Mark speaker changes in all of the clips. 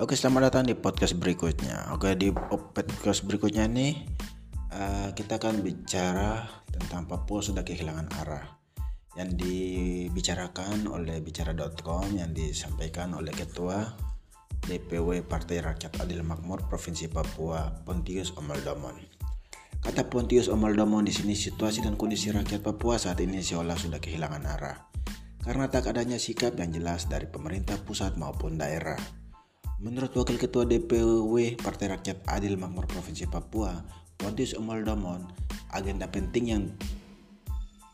Speaker 1: Oke, selamat datang di podcast berikutnya. Oke, di podcast berikutnya nih uh, kita akan bicara tentang Papua sudah kehilangan arah yang dibicarakan oleh bicara.com yang disampaikan oleh Ketua DPW Partai Rakyat Adil Makmur Provinsi Papua Pontius Omaldomon. Kata Pontius Omaldomon di sini situasi dan kondisi rakyat Papua saat ini seolah sudah kehilangan arah karena tak adanya sikap yang jelas dari pemerintah pusat maupun daerah. Menurut Wakil Ketua DPW Partai Rakyat Adil Makmur Provinsi Papua, Pontius Omoldomon, agenda penting yang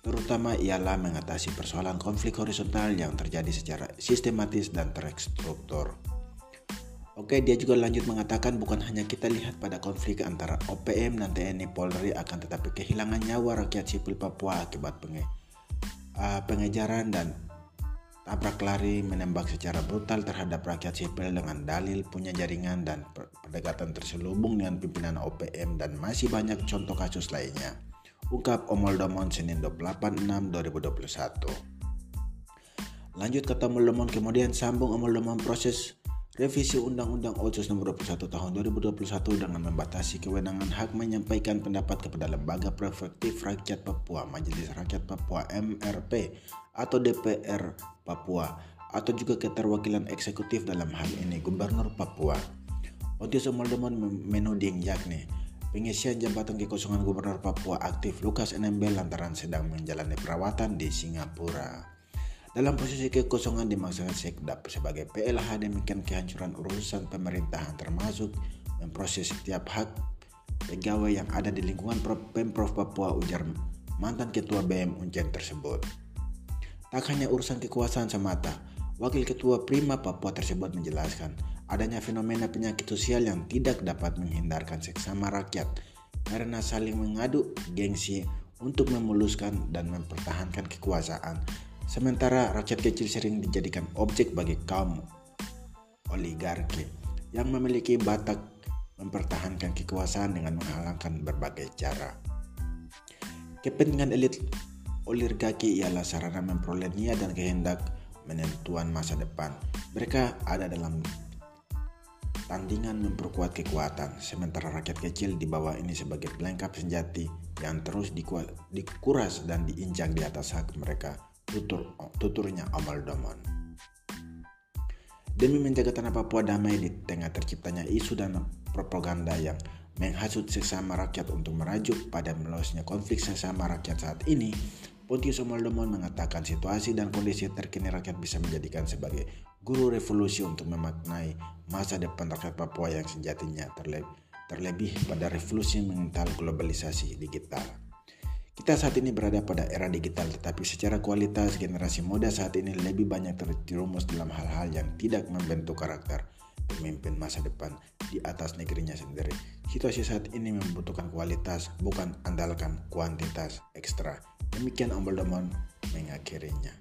Speaker 1: terutama ialah mengatasi persoalan konflik horizontal yang terjadi secara sistematis dan terstruktur. Oke, dia juga lanjut mengatakan bukan hanya kita lihat pada konflik antara OPM dan TNI Polri akan tetapi kehilangan nyawa rakyat sipil Papua akibat penge, uh, pengejaran dan tabrak lari menembak secara brutal terhadap rakyat sipil dengan dalil punya jaringan dan pendekatan terselubung dengan pimpinan OPM dan masih banyak contoh kasus lainnya. Ungkap Omoldomon Senin 28 6 2021. Lanjut kata Omoldomon kemudian sambung Omoldomon proses Revisi Undang-Undang Otsus Nomor 21 Tahun 2021 dengan membatasi kewenangan hak menyampaikan pendapat kepada Lembaga Prefektif Rakyat Papua, Majelis Rakyat Papua MRP atau DPR Papua atau juga keterwakilan eksekutif dalam hal ini Gubernur Papua. Otis Omaldemon menuding yakni pengisian jabatan kekosongan Gubernur Papua aktif Lukas NMB lantaran sedang menjalani perawatan di Singapura. Dalam posisi kekosongan dimaksudkan Sekdap sebagai PLH demikian kehancuran urusan pemerintahan termasuk memproses setiap hak pegawai yang ada di lingkungan Pemprov Papua ujar mantan Ketua BM Uncen tersebut. Tak hanya urusan kekuasaan semata, Wakil Ketua Prima Papua tersebut menjelaskan adanya fenomena penyakit sosial yang tidak dapat menghindarkan seksama rakyat karena saling mengadu gengsi untuk memuluskan dan mempertahankan kekuasaan Sementara rakyat kecil sering dijadikan objek bagi kaum oligarki yang memiliki batak mempertahankan kekuasaan dengan menghalangkan berbagai cara. Kepentingan elit oligarki ialah sarana memperoleh niat dan kehendak menentuan masa depan. Mereka ada dalam tandingan memperkuat kekuatan, sementara rakyat kecil di bawah ini sebagai pelengkap senjati yang terus dikuras dan diinjak di atas hak mereka tutur, tuturnya Amal Damon. Demi menjaga tanah Papua damai di tengah terciptanya isu dan propaganda yang menghasut sesama rakyat untuk merajuk pada melosnya konflik sesama rakyat saat ini, Pontius Omaldemon mengatakan situasi dan kondisi terkini rakyat bisa menjadikan sebagai guru revolusi untuk memaknai masa depan rakyat Papua yang sejatinya terlebih, terlebih pada revolusi mengental globalisasi digital. Kita saat ini berada pada era digital, tetapi secara kualitas generasi muda saat ini lebih banyak terjerumus dalam hal-hal yang tidak membentuk karakter pemimpin masa depan di atas negerinya sendiri. Situasi saat ini membutuhkan kualitas, bukan andalkan kuantitas ekstra. Demikian Om Domon mengakhirinya.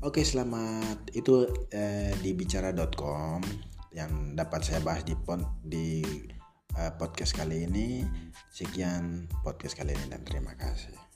Speaker 1: Oke, selamat. Itu eh, di bicara.com yang dapat saya bahas di, pon, di podcast kali ini. Sekian podcast kali ini dan terima kasih.